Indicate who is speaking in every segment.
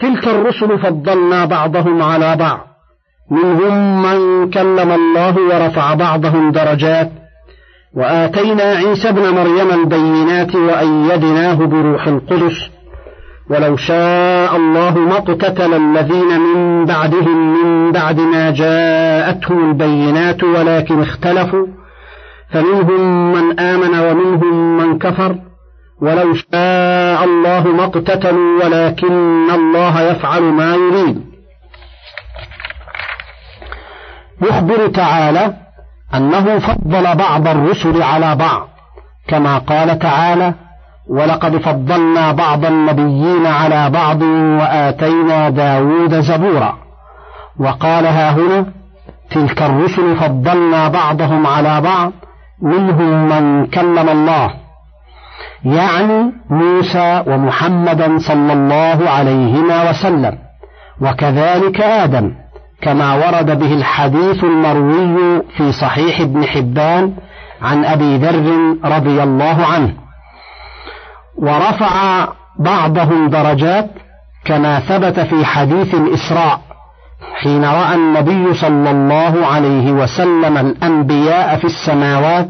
Speaker 1: تلك الرسل فضلنا بعضهم على بعض. منهم من كلم الله ورفع بعضهم درجات. وآتينا عيسى ابن مريم البينات وأيدناه بروح القدس. ولو شاء الله ما اقتتل الذين من بعدهم من بعد ما جاءتهم البينات ولكن اختلفوا. فمنهم من آمن ومنهم من كفر. ولو شاء الله ما اقتتلوا ولكن الله يفعل ما يريد. يخبر تعالى أنه فضل بعض الرسل على بعض كما قال تعالى ولقد فضلنا بعض النبيين على بعض وآتينا داود زبورا وقال ها هنا تلك الرسل فضلنا بعضهم على بعض منهم من كلم الله يعني موسى ومحمدا صلى الله عليهما وسلم وكذلك آدم كما ورد به الحديث المروي في صحيح ابن حبان عن أبي ذر رضي الله عنه. ورفع بعضهم درجات كما ثبت في حديث الإسراء حين رأى النبي صلى الله عليه وسلم الأنبياء في السماوات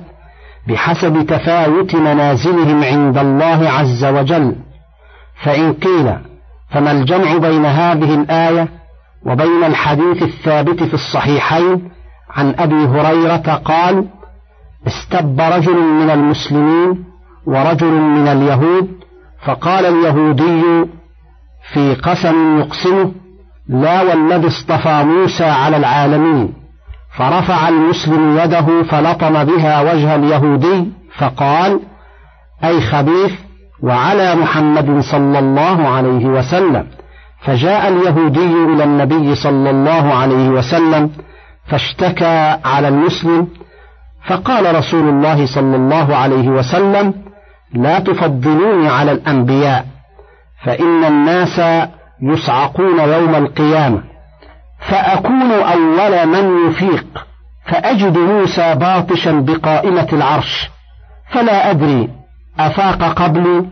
Speaker 1: بحسب تفاوت منازلهم عند الله عز وجل. فإن قيل فما الجمع بين هذه الآية وبين الحديث الثابت في الصحيحين عن أبي هريرة قال استب رجل من المسلمين ورجل من اليهود فقال اليهودي في قسم يقسمه لا والذي اصطفى موسى على العالمين. فرفع المسلم يده فلطم بها وجه اليهودي فقال أي خبيث وعلى محمد صلى الله عليه وسلم. فجاء اليهودي إلى النبي صلى الله عليه وسلم فاشتكى على المسلم فقال رسول الله صلى الله عليه وسلم لا تفضلوني على الأنبياء فإن الناس يصعقون يوم القيامة. فأكون أول من يفيق فأجد موسى باطشا بقائمة العرش فلا أدري أفاق قبلي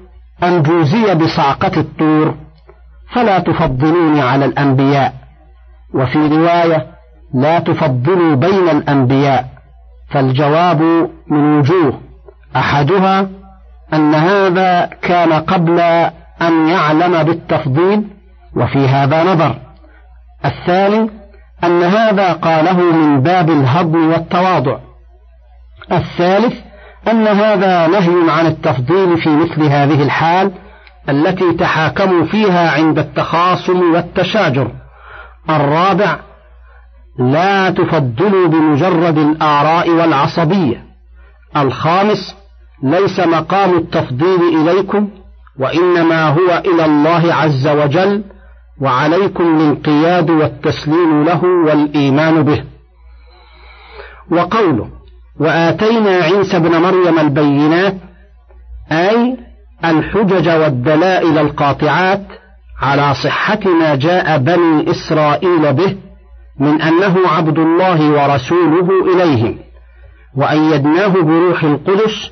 Speaker 1: أم جوزي بصعقة الطور فلا تفضلوني على الأنبياء. وفي رواية لا تفضلوا بين الأنبياء فالجواب من وجوه أحدها أن هذا كان قبل أن يعلم بالتفضيل وفي هذا نظر. الثاني أن هذا قاله من باب الهضم والتواضع. الثالث أن هذا نهي عن التفضيل في مثل هذه الحال التي تحاكموا فيها عند التخاصم والتشاجر. الرابع لا تفضلوا بمجرد الآراء والعصبية. الخامس ليس مقام التفضيل إليكم وإنما هو إلى الله عز وجل وعليكم الانقياد والتسليم له والإيمان به. وقوله وآتينا عيسى ابن مريم البينات أي الحجج والدلائل القاطعات على صحة ما جاء بني إسرائيل به من أنه عبد الله ورسوله إليهم وأيدناه بروح القدس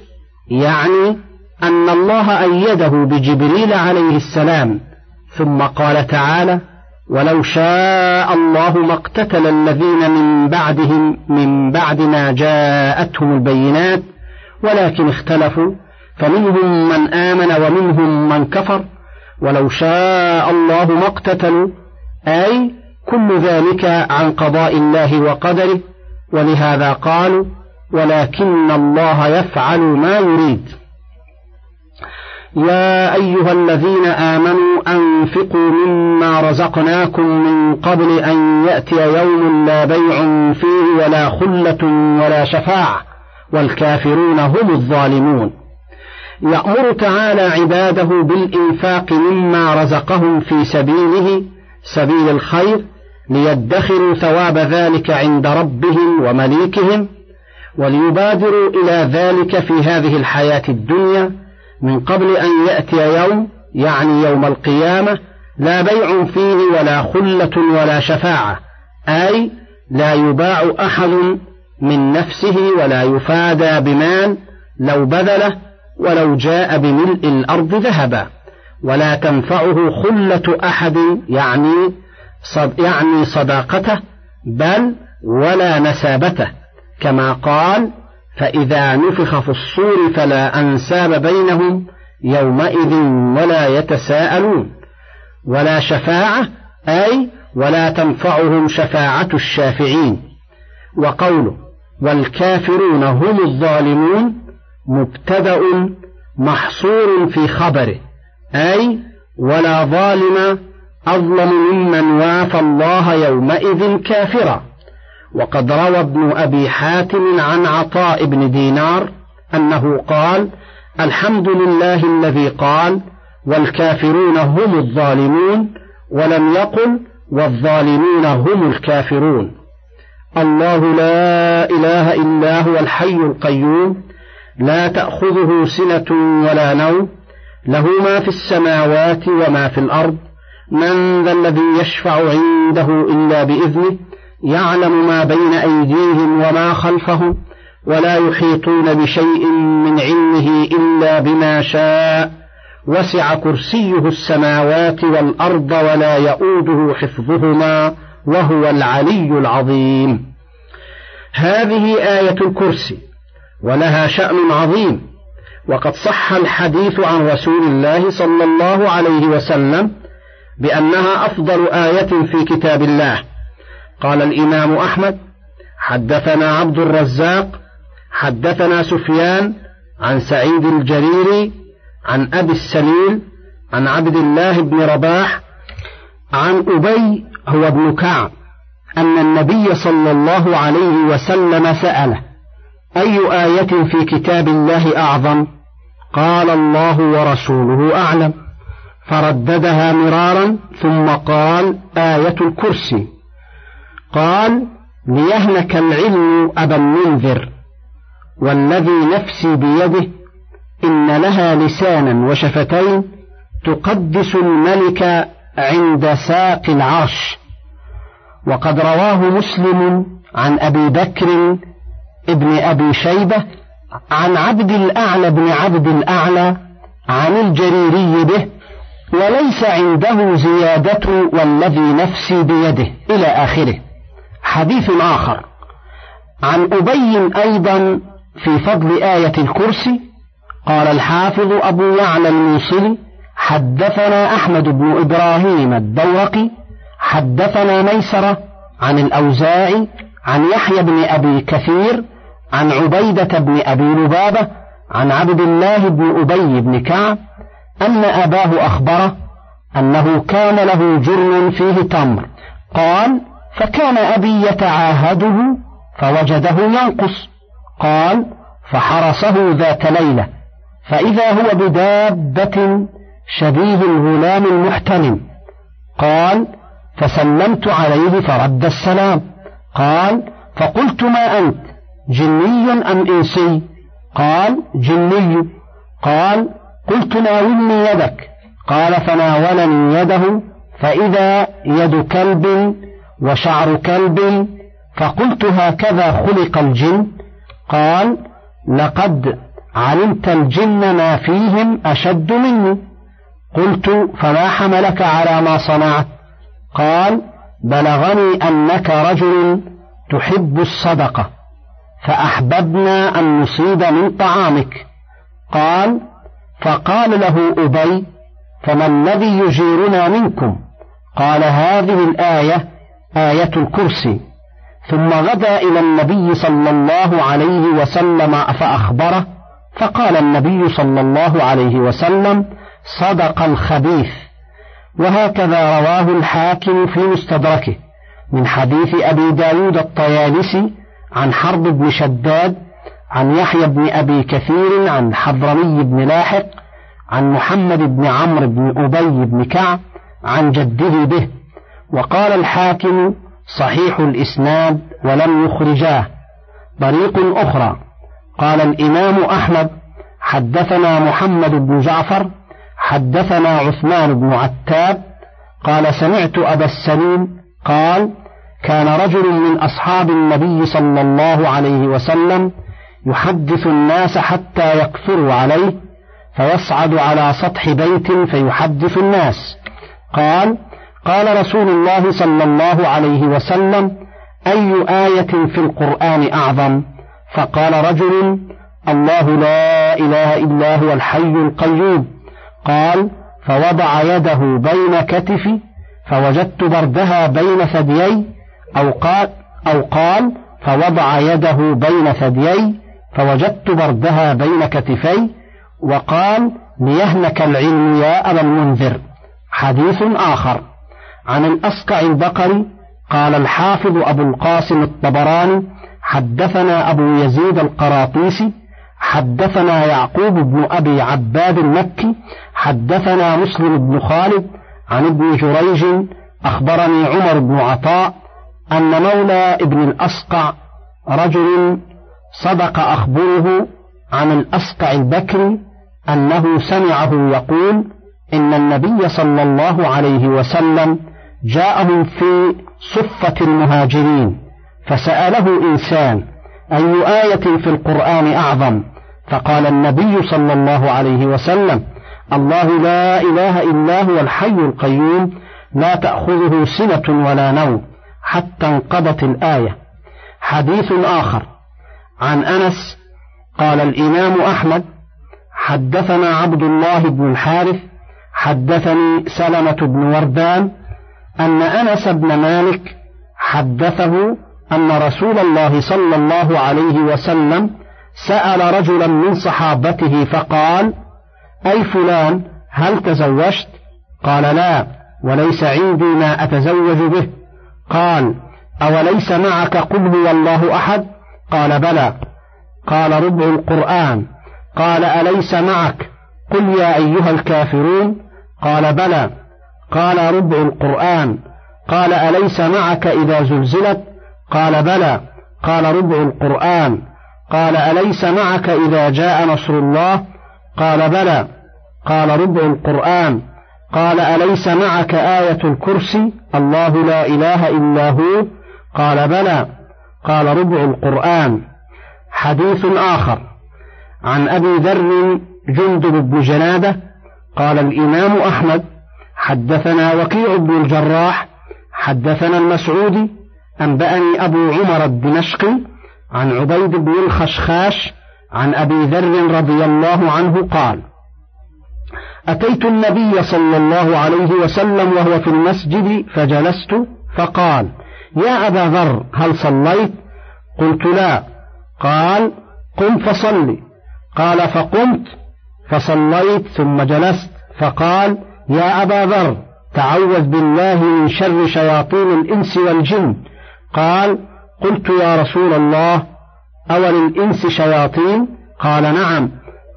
Speaker 1: يعني أن الله أيده بجبريل عليه السلام ثم قال تعالى ولو شاء الله ما اقتتل الذين من بعدهم من بعد ما جاءتهم البينات ولكن اختلفوا فمنهم من آمن ومنهم من كفر ولو شاء الله ما اقتتلوا أي كل ذلك عن قضاء الله وقدره ولهذا قالوا ولكن الله يفعل ما يريد. يا أيها الذين آمنوا أنفقوا مما رزقناكم من قبل أن يأتي يوم لا بيع فيه ولا خلة ولا شفاعة والكافرون هم الظالمون. يأمر تعالى عباده بالإنفاق مما رزقهم في سبيله سبيل الخير ليدخروا ثواب ذلك عند ربهم ومليكهم وليبادروا إلى ذلك في هذه الحياة الدنيا من قبل أن يأتي يوم يعني يوم القيامة لا بيع فيه ولا خلة ولا شفاعة أي لا يباع أحد من نفسه ولا يفادى بمال لو بذله ولو جاء بملء الأرض ذهبا. ولا تنفعه خلة أحد يعني صد يعني صداقته بل ولا نسابته كما قال فإذا نفخ في الصور فلا أنساب بينهم يومئذ ولا يتساءلون. ولا شفاعة أي ولا تنفعهم شفاعة الشافعين. وقوله والكافرون هم الظالمون مبتدأ محصور في خبره أي ولا ظالم أظلم ممن وافى الله يومئذ كافرا. وقد روى ابن أبي حاتم عن عطاء بن دينار أنه قال الحمد لله الذي قال والكافرون هم الظالمون ولم يقل والظالمون هم الكافرون. الله لا إله إلا هو الحي القيوم لا تأخذه سنة ولا نوم له ما في السماوات وما في الأرض من ذا الذي يشفع عنده إلا بإذنه يعلم ما بين أيديهم وما خلفهم ولا يحيطون بشيء من علمه إلا بما شاء. وسع كرسيه السماوات والأرض ولا يؤوده حفظهما وهو العلي العظيم. هذه آية الكرسي ولها شأن عظيم. وقد صح الحديث عن رسول الله صلى الله عليه وسلم بأنها أفضل آية في كتاب الله. قال الإمام أحمد حدثنا عبد الرزاق حدثنا سفيان عن سعيد الجريري عن أبي السليل عن عبد الله بن رباح عن أبي هو ابن كعب أن النبي صلى الله عليه وسلم سأله أي آية في كتاب الله أعظم؟ قال الله ورسوله أعلم. فرددها مرارا ثم قال آية الكرسي. قال ليهلك العلم أبا المنذر والذي نفسي بيده إن لها لسانا وشفتين تقدس الملك عند ساق العرش. وقد رواه مسلم عن أبي بكر ابن أبي شيبة عن عبد الأعلى بن عبد الأعلى عن الجريري به وليس عنده زيادة والذي نفسي بيده إلى آخره. حديث آخر عن أبي أيضا في فضل آية الكرسي قال الحافظ أبو يعلى الموصلي حدثنا أحمد بن إبراهيم الدورقي حدثنا ميسرة عن الأوزاعي عن يحيى بن أبي كثير عن عبيدة بن أبي لبابة عن عبد الله بن أبي بن كعب أن أباه أخبره أنه كان له جرن فيه تمر. قال فكان أبي يتعاهده فوجده ينقص. قال فحرسه ذات ليلة. فإذا هو بدابة شبيه الغلام المحتلم قال فسلمت عليه فرد السلام. قال فقلت ما أنت جني أم إنسي؟ قال جني. قال قلت ناولني يدك. قال فناولني يده فإذا يد كلب وشعر كلب فقلت هكذا خلق الجن. قال لقد علمت الجن ما فيهم أشد مني. قلت فما حملك على ما صنعت؟ قال بلغني أنك رجل تحب الصدقة فأحببنا أن نصيب من طعامك. قال فقال له أبي فما الذي يجيرنا منكم؟ قال هذه الآية آية الكرسي. ثم غدا إلى النبي صلى الله عليه وسلم فأخبره فقال النبي صلى الله عليه وسلم صدق الخبيث وهكذا رواه الحاكم في مستدركه من حديث أبي داود الطيالسي عن حرب بن شداد عن يحيى بن أبي كثير عن حضرمي بن لاحق عن محمد بن عمرو بن أبي بن كعب عن جده به. وقال الحاكم صحيح الإسناد ولم يخرجاه. طريق أخرى. قال الإمام أحمد حدثنا محمد بن جعفر حدثنا عثمان بن عتاب قال سمعت أبا السليم قال كان رجل من أصحاب النبي صلى الله عليه وسلم يحدث الناس حتى يكثروا عليه فيصعد على سطح بيت فيحدث الناس. قال قال رسول الله صلى الله عليه وسلم أي آية في القرآن أعظم؟ فقال رجل الله لا إله إلا هو الحي القيوم. قال فوضع يده بين كتفي فوجدت بردها بين ثديي أو قال أو قال فوضع يده بين ثديي فوجدت بردها بين كتفي وقال ليهلك العلم يا أبا المنذر. حديث آخر. عن الأصقع البقري قال الحافظ أبو القاسم الطبراني حدثنا أبو يزيد القراطيسي حدثنا يعقوب بن أبي عباد المكي حدثنا مسلم بن خالد عن ابن جريج أخبرني عمر بن عطاء أن مولى ابن الأصقع رجل صدق أخبره عن الأصقع البكري أنه سمعه يقول إن النبي صلى الله عليه وسلم جاءهم في صفة المهاجرين فسأله إنسان أي آية في القرآن أعظم؟ فقال النبي صلى الله عليه وسلم الله لا إله إلا هو الحي القيوم لا تأخذه سنة ولا نوم حتى انقضت الآية. حديث آخر عن أنس قال الإمام أحمد حدثنا عبد الله بن الحارث حدثني سلمة بن وردان أن أنس بن مالك حدثه أن رسول الله صلى الله عليه وسلم سأل رجلا من صحابته فقال: أي فلان؟ هل تزوجت؟ قال لا وليس عندي ما أتزوج به. قال أوليس معك قل هو الله أحد؟ قال بلى. قال ربع القرآن. قال أليس معك؟ قل يا أيها الكافرون. قال بلى. قال ربع القرآن. قال أليس معك إذا زلزلت؟ قال بلى. قال ربع القرآن. قال أليس معك إذا جاء نصر الله؟ قال بلى. قال ربع القرآن. قال أليس معك آية الكرسي؟ الله لا إله إلا هو. قال بلى. قال ربع القرآن. حديث آخر. عن أبي ذر جندب بن جنادة قال الإمام أحمد. حدثنا وكيع بن الجراح حدثنا المسعودي أنبأني أبو عمر الدمشقي عن عبيد بن الخشخاش عن أبي ذر رضي الله عنه قال أتيت النبي صلى الله عليه وسلم وهو في المسجد فجلست فقال يا أبا ذر هل صليت؟ قلت لا. قال قم فصلي. قال فقمت فصليت ثم جلست. فقال يا أبا ذر تعوذ بالله من شر شياطين الإنس والجن. قال قلت يا رسول الله أول الإنس شياطين؟ قال نعم.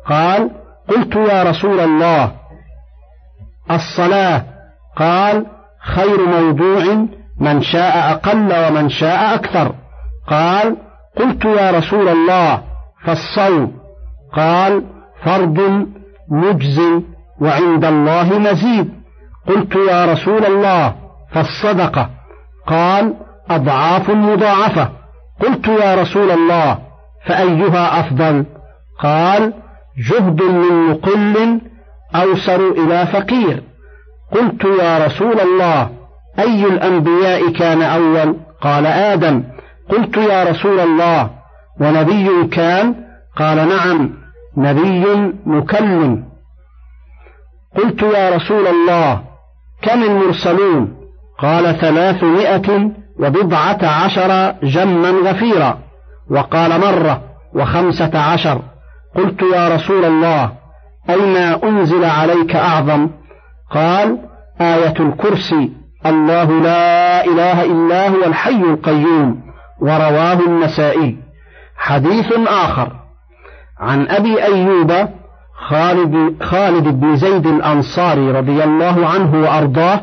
Speaker 1: قال قلت يا رسول الله الصلاة. قال خير موضوع من شاء أقل ومن شاء أكثر. قال قلت يا رسول الله فالصوم. قال فرض مجزي وعند الله مزيد. قلت يا رسول الله فالصدقة. قال أضعاف مضاعفة. قلت يا رسول الله فأيها أفضل؟ قال جهد من مقل أوسر إلى فقير. قلت يا رسول الله أي الأنبياء كان أول؟ قال آدم. قلت يا رسول الله ونبي كان؟ قال نعم نبي مكلم. قلت يا رسول الله كم المرسلون؟ قال ثلاثمائة وبضعة عشر جما غفيرا وقال مرة وخمسة عشر. قلت يا رسول الله أين أنزل عليك أعظم؟ قال آية الكرسي الله لا إله إلا هو الحي القيوم ورواه النسائي. حديث آخر. عن أبي أيوب خالد, خالد بن زيد الأنصاري رضي الله عنه وأرضاه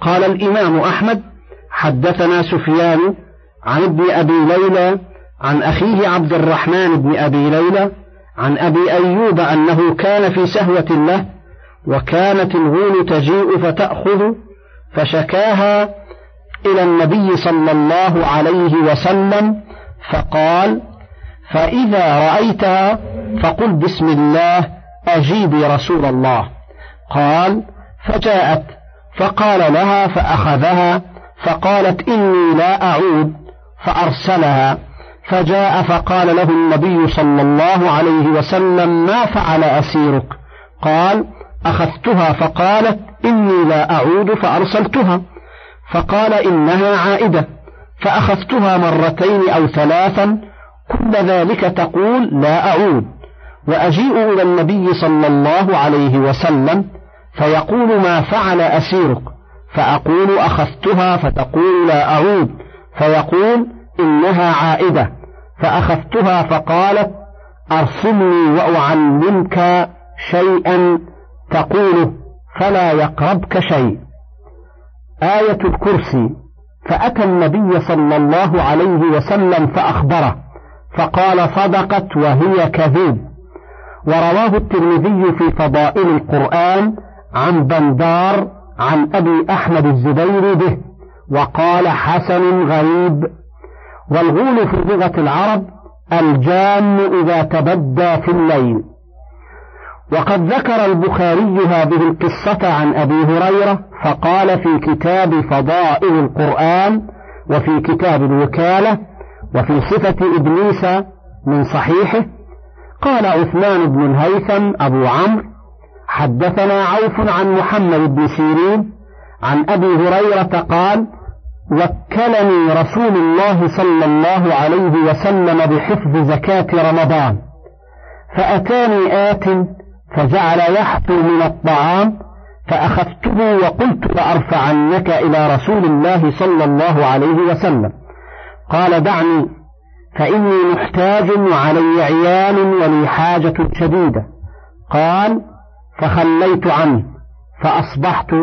Speaker 1: قال الإمام أحمد حدثنا سفيان عن ابن أبي ليلى عن أخيه عبد الرحمن بن أبي ليلى عن أبي أيوب أنه كان في سهوة له وكانت الغول تجيء فتأخذ فشكاها إلى النبي صلى الله عليه وسلم فقال فإذا رأيتها فقل بسم الله أجيبي رسول الله. قال فجاءت فقال لها فأخذها فقالت إني لا أعود فأرسلها. فجاء فقال له النبي صلى الله عليه وسلم ما فعل أسيرك؟ قال أخذتها فقالت إني لا أعود فأرسلتها. فقال إنها عائدة. فأخذتها مرتين أو ثلاثا كل ذلك تقول لا أعود. وأجيء إلى النبي صلى الله عليه وسلم فيقول ما فعل أسيرك فأقول أخذتها فتقول لا أعود فيقول إنها عائدة فأخذتها فقالت أرسلني وأعلمك شيئا تقوله فلا يقربك شيء. آية الكرسي فأتى النبي صلى الله عليه وسلم فأخبره فقال صدقت وهي كذوب ورواه الترمذي في فضائل القرآن عن بندار عن أبي أحمد الزبير به وقال حسن غريب والغول في لغة العرب الجان إذا تبدى في الليل. وقد ذكر البخاري هذه القصة عن أبي هريرة فقال في كتاب فضائل القرآن وفي كتاب الوكالة وفي صفة إبليس من صحيحه قال عثمان بن الهيثم أبو عمرو حدثنا عوف عن محمد بن سيرين عن أبي هريرة قال وكلني رسول الله صلى الله عليه وسلم بحفظ زكاة رمضان فأتاني آت فجعل يحثو من الطعام فأخذته وقلت لأرفعنك إلى رسول الله صلى الله عليه وسلم قال دعني فإني محتاج وعلي عيال ولي حاجة شديدة. قال فخليت عنه فأصبحت.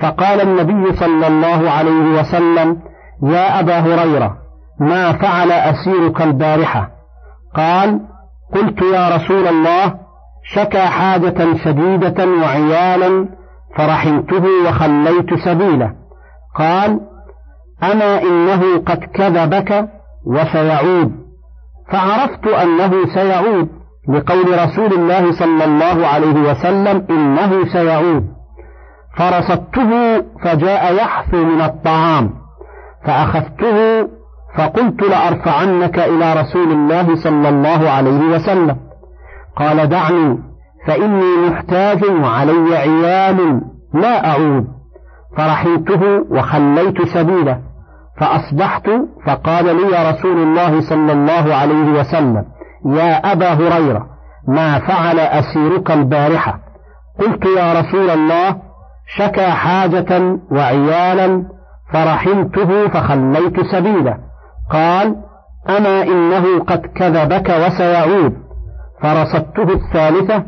Speaker 1: فقال النبي صلى الله عليه وسلم يا أبا هريرة ما فعل أسيرك البارحة؟ قال قلت يا رسول الله شكى حاجة شديدة وعيالا فرحمته وخليت سبيله. قال أما إنه قد كذبك وسيعود. فعرفت أنه سيعود لقول رسول الله صلى الله عليه وسلم إنه سيعود. فرصدته فجاء يحثو من الطعام. فأخذته فقلت لأرفعنك إلى رسول الله صلى الله عليه وسلم. قال دعني فإني محتاج وعلي عيال لا أعود. فرحمته وخليت سبيله. فأصبحت فقال لي رسول الله صلى الله عليه وسلم يا أبا هريرة ما فعل أسيرك البارحة؟ قلت يا رسول الله شكى حاجة وعيالا فرحمته فخليت سبيله قال أما إنه قد كذبك وسيعود. فرصدته الثالثة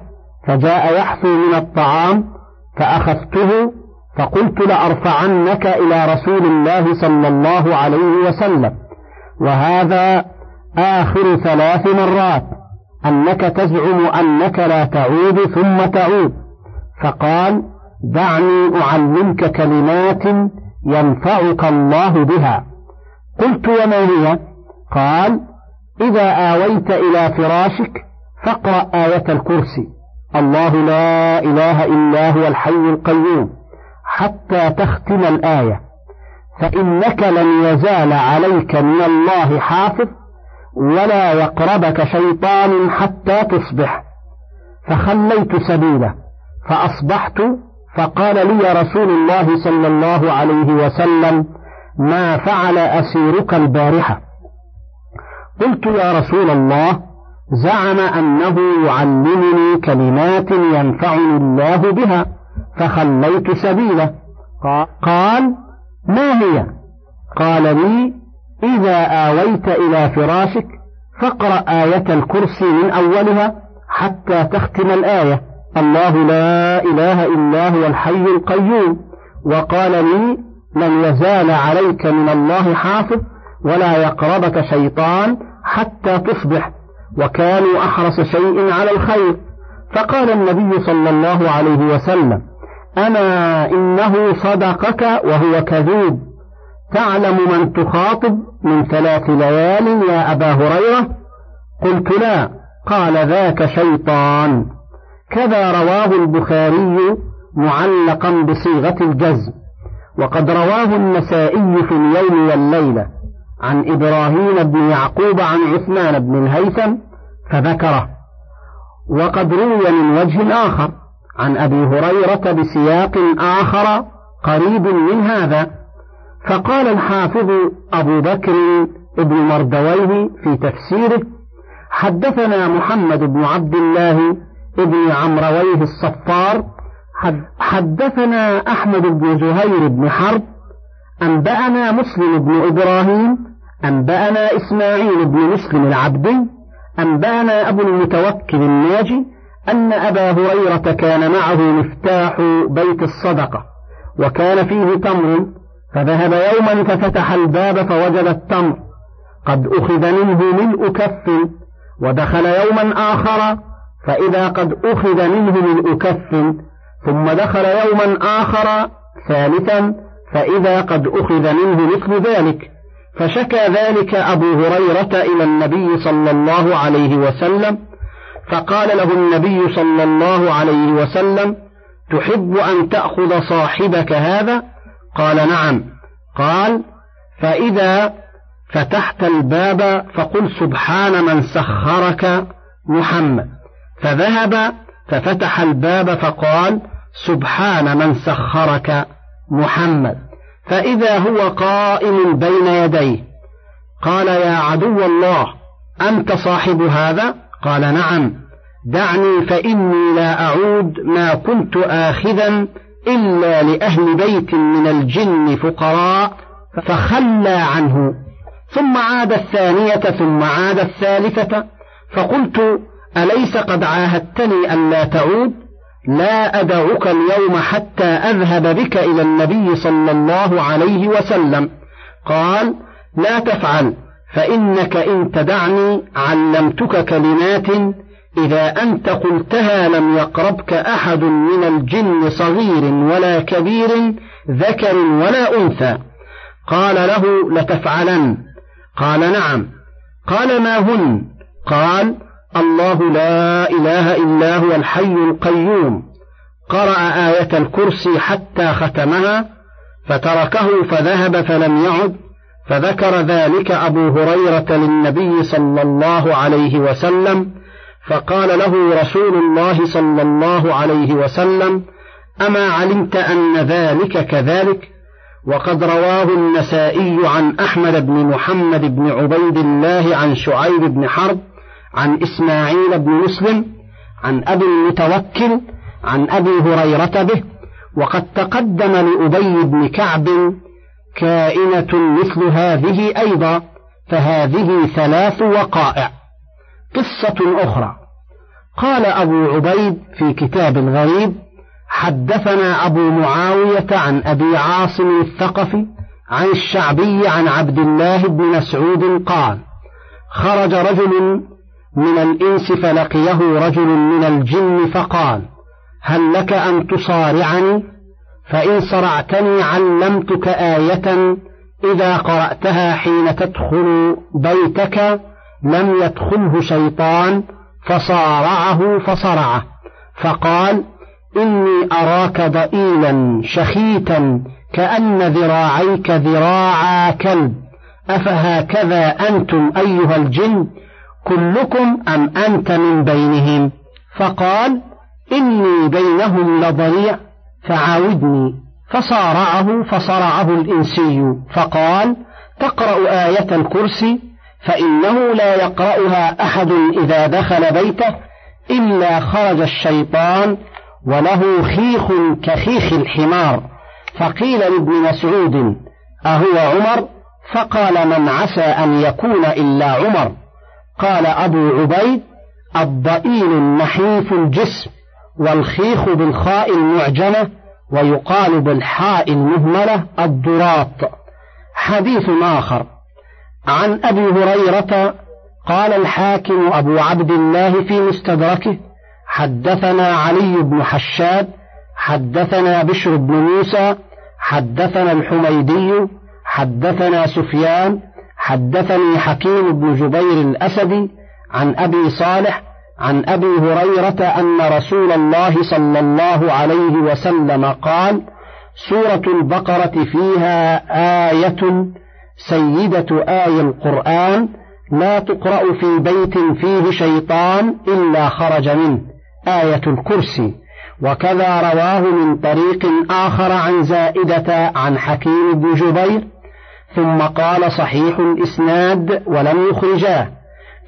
Speaker 1: فجاء يحثو من الطعام فأخذته فقلت لأرفعنك إلى رسول الله صلى الله عليه وسلم وهذا آخر ثلاث مرات أنك تزعم أنك لا تعود ثم تعود. فقال دعني أعلمك كلمات ينفعك الله بها. قلت وما هي؟ قال إذا آويت إلى فراشك فاقرأ آية الكرسي. الله لا إله إلا هو الحي القيوم. حتى تختم الآية. فإنك لن يزال عليك من الله حافظ ولا يقربك شيطان حتى تصبح. فخليت سبيله فأصبحت فقال لي رسول الله صلى الله عليه وسلم ما فعل أسيرك البارحة. قلت يا رسول الله زعم أنه يعلمني كلمات ينفعني الله بها. فخليت سبيله. قال ما هي؟ قال لي إذا آويت إلى فراشك فاقرأ آية الكرسي من أولها حتى تختم الآية. الله لا إله إلا هو الحي القيوم. وقال لي لن يزال عليك من الله حافظ ولا يقربك شيطان حتى تصبح. وكانوا أحرص شيء على الخير. فقال النبي صلى الله عليه وسلم أما إنه صدقك وهو كذوب. تعلم من تخاطب من ثلاث ليال يا أبا هريرة؟ قلت لا قال ذاك شيطان. كذا رواه البخاري معلقا بصيغة الجزم. وقد رواه النسائي في اليوم والليلة. عن إبراهيم بن يعقوب عن عثمان بن الهيثم فذكره. وقد روي من وجه آخر. عن أبي هريرة بسياق آخر قريب من هذا فقال الحافظ أبو بكر ابن مردويه في تفسيره حدثنا محمد بن عبد الله ابن عمرويه الصفار حدثنا أحمد بن زهير بن حرب أنبأنا مسلم بن إبراهيم أنبأنا إسماعيل بن مسلم العبدي أنبأنا أبو المتوكل الناجي أن أبا هريرة كان معه مفتاح بيت الصدقة وكان فيه تمر فذهب يوما ففتح الباب فوجد التمر قد أخذ منه ملء كف ودخل يوما آخر فإذا قد أخذ منه ملء كف ثم دخل يوما آخر ثالثا فإذا قد أخذ منه مثل ذلك. فشكى ذلك أبو هريرة إلى النبي صلى الله عليه وسلم فقال له النبي صلى الله عليه وسلم تحب أن تأخذ صاحبك هذا؟ قال نعم. قال فإذا فتحت الباب فقل سبحان من سخرك محمد. فذهب ففتح الباب فقال سبحان من سخرك محمد. فإذا هو قائم بين يديه قال يا عدو الله أنت صاحب هذا؟ قال نعم. دعني فإني لا أعود ما كنت آخذا إلا لأهل بيت من الجن فقراء فخلى عنه. ثم عاد الثانية ثم عاد الثالثة. فقلت أليس قد عاهدتني ألا تعود؟ لا أدعك اليوم حتى أذهب بك إلى النبي صلى الله عليه وسلم. قال لا تفعل. فإنك إن تدعني علمتك كلمات إذا أنت قلتها لم يقربك أحد من الجن صغير ولا كبير ذكر ولا أنثى. قال له لتفعلن. قال نعم. قال ما هن؟ قال الله لا إله إلا هو الحي القيوم. قرأ آية الكرسي حتى ختمها فتركه فذهب فلم يعد. فذكر ذلك أبو هريرة للنبي صلى الله عليه وسلم فقال له رسول الله صلى الله عليه وسلم أما علمت أن ذلك كذلك؟ وقد رواه النسائي عن أحمد بن محمد بن عبيد الله عن شعيب بن حرب عن إسماعيل بن مسلم عن أبي المتوكل عن أبي هريرة به وقد تقدم لأبي بن كعب كائنة مثل هذه أيضا فهذه ثلاث وقائع. قصة أخرى. قال أبو عبيد في كتاب الغريب حدثنا أبو معاوية عن أبي عاصم الثقفي عن الشعبي عن عبد الله بن مسعود قال خرج رجل من الإنس فلقيه رجل من الجن فقال هل لك أن تصارعني؟ فإن صرعتني علمتك آية إذا قرأتها حين تدخل بيتك لم يدخله شيطان فصارعه فصرعه. فقال إني أراك ضئيلا شخيتا كأن ذراعيك ذراعا كلب. أفهكذا أنتم أيها الجن كلكم أم أنت من بينهم؟ فقال إني بينهم لضريع. فعاودني. فصارعه فصرعه الإنسي. فقال تقرأ آية الكرسي فإنه لا يقرأها أحد إذا دخل بيته إلا خرج الشيطان وله خيخ كخيخ الحمار. فقيل لابن مسعود أهو عمر؟ فقال من عسى أن يكون إلا عمر. قال أبو عبيد الضئيل النحيف الجسم. والخيخ بالخاء المعجمة ويقال بالحاء المهملة الضراط. حديث آخر. عن أبي هريرة قال الحاكم أبو عبد الله في مستدركه حدثنا علي بن حشاد حدثنا بشر بن موسى حدثنا الحميدي حدثنا سفيان حدثني حكيم بن جبير الأسدي عن أبي صالح عن أبي هريرة أن رسول الله صلى الله عليه وسلم قال سورة البقرة فيها آية سيدة آي القرآن لا تقرأ في بيت فيه شيطان إلا خرج منه. آية الكرسي. وكذا رواه من طريق آخر عن زائدة عن حكيم بن جبير ثم قال صحيح الإسناد ولم يخرجاه.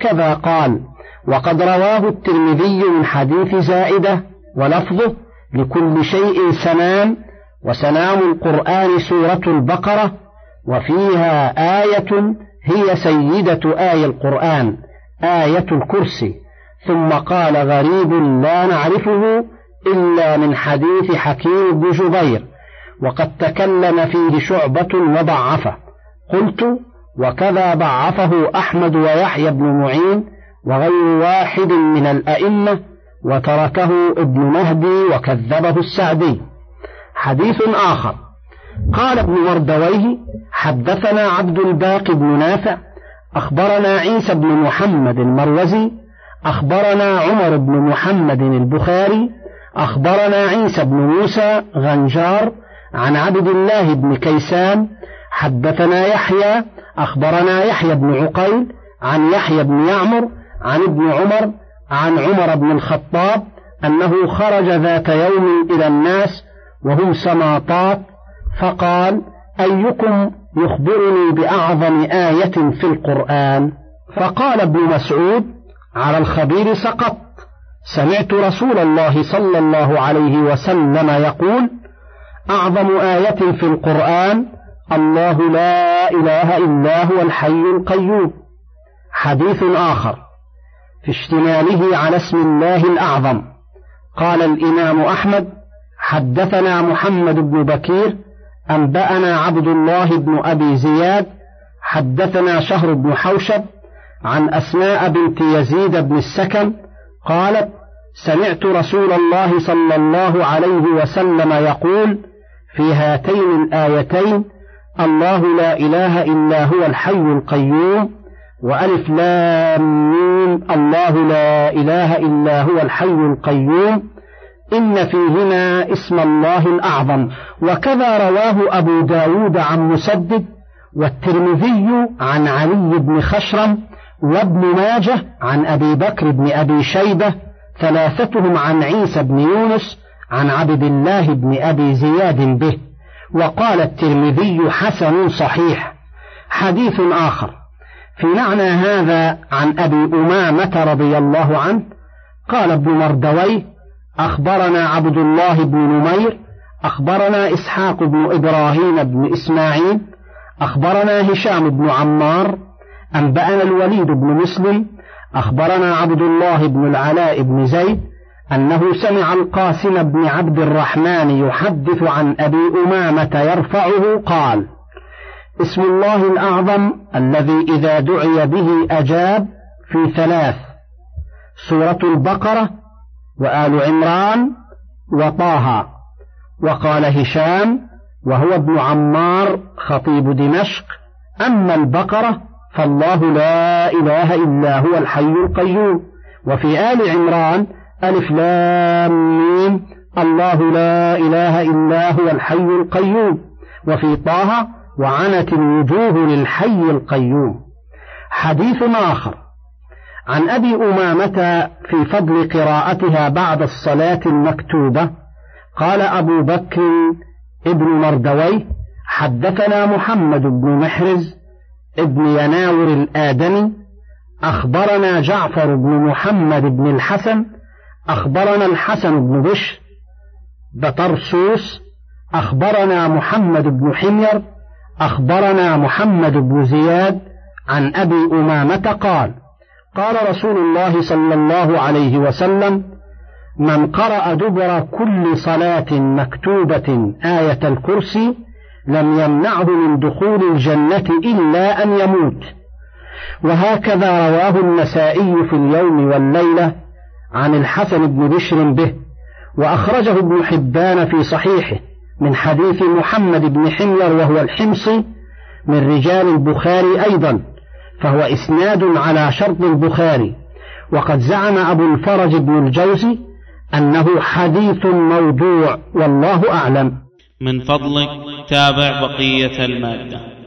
Speaker 1: كذا قال وقد رواه الترمذي من حديث زائدة ولفظه لكل شيء سنام وسنام القرآن سورة البقرة وفيها آية هي سيدة آي القرآن آية الكرسي. ثم قال غريب لا نعرفه إلا من حديث حكيم بن جبير وقد تكلم فيه شعبة وضعفه. قلت وكذا ضعفه أحمد ويحيى بن معين وغير واحد من الأئمة وتركه ابن مهدي وكذبه السعدي. حديث آخر. قال ابن مردويه حدثنا عبد الباقي بن نافع أخبرنا عيسى بن محمد المروزي أخبرنا عمر بن محمد البخاري أخبرنا عيسى بن موسى غنجار عن عبد الله بن كيسان حدثنا يحيى أخبرنا يحيى بن عقيل عن يحيى بن يعمر عن ابن عمر عن عمر بن الخطاب أنه خرج ذات يوم إلى الناس وهم سماطات فقال أيكم يخبرني بأعظم آية في القرآن؟ فقال ابن مسعود على الخبير سقط. سمعت رسول الله صلى الله عليه وسلم يقول أعظم آية في القرآن الله لا إله إلا هو الحي القيوم. حديث آخر. في اشتماله على اسم الله الأعظم. قال الإمام أحمد حدثنا محمد بن بكير أنبأنا عبد الله بن أبي زياد حدثنا شهر بن حوشب عن أسماء بنت يزيد بن السكن قالت سمعت رسول الله صلى الله عليه وسلم يقول في هاتين الآيتين الله لا إله إلا هو الحي القيوم وألف لام الله لا إله إلا هو الحي القيوم. إن فيهما اسم الله الأعظم. وكذا رواه أبو داود عن مسدد والترمذي عن علي بن خشرم وابن ماجه عن أبي بكر بن أبي شيبة ثلاثتهم عن عيسى بن يونس عن عبد الله بن أبي زياد به. وقال الترمذي حسن صحيح. حديث آخر. في معنى هذا عن أبي أمامة رضي الله عنه قال ابن مردويه أخبرنا عبد الله بن نمير أخبرنا إسحاق بن إبراهيم بن إسماعيل أخبرنا هشام بن عمار أنبأنا الوليد بن مسلم أخبرنا عبد الله بن العلاء بن زيد أنه سمع القاسم بن عبد الرحمن يحدث عن أبي أمامة يرفعه قال اسم الله الأعظم الذي إذا دعي به أجاب في ثلاث سورة البقرة وآل عمران وطه وقال هشام وهو ابن عمار خطيب دمشق أما البقرة فالله لا إله إلا هو الحي القيوم وفي آل عمران ألف لام ميم الله لا إله إلا هو الحي القيوم وفي طه وعنت الوجوه للحي القيوم. حديث آخر. عن أبي أمامة في فضل قراءتها بعد الصلاة المكتوبة قال أبو بكر ابن مردوي حدثنا محمد بن محرز ابن يناور الآدمي أخبرنا جعفر بن محمد بن الحسن أخبرنا الحسن بن بشر بطرسوس أخبرنا محمد بن حمير أخبرنا محمد بن زياد عن أبي أمامة قال قال رسول الله صلى الله عليه وسلم من قرأ دبر كل صلاة مكتوبة آية الكرسي لم يمنعه من دخول الجنة إلا أن يموت. وهكذا رواه النسائي في اليوم والليلة عن الحسن بن بشر به وأخرجه ابن حبان في صحيحه. من حديث محمد بن حمير وهو الحمصي من رجال البخاري أيضا فهو إسناد على شرط البخاري. وقد زعم أبو الفرج بن الجوزي أنه حديث موضوع والله أعلم.
Speaker 2: من فضلك تابع بقية المادة.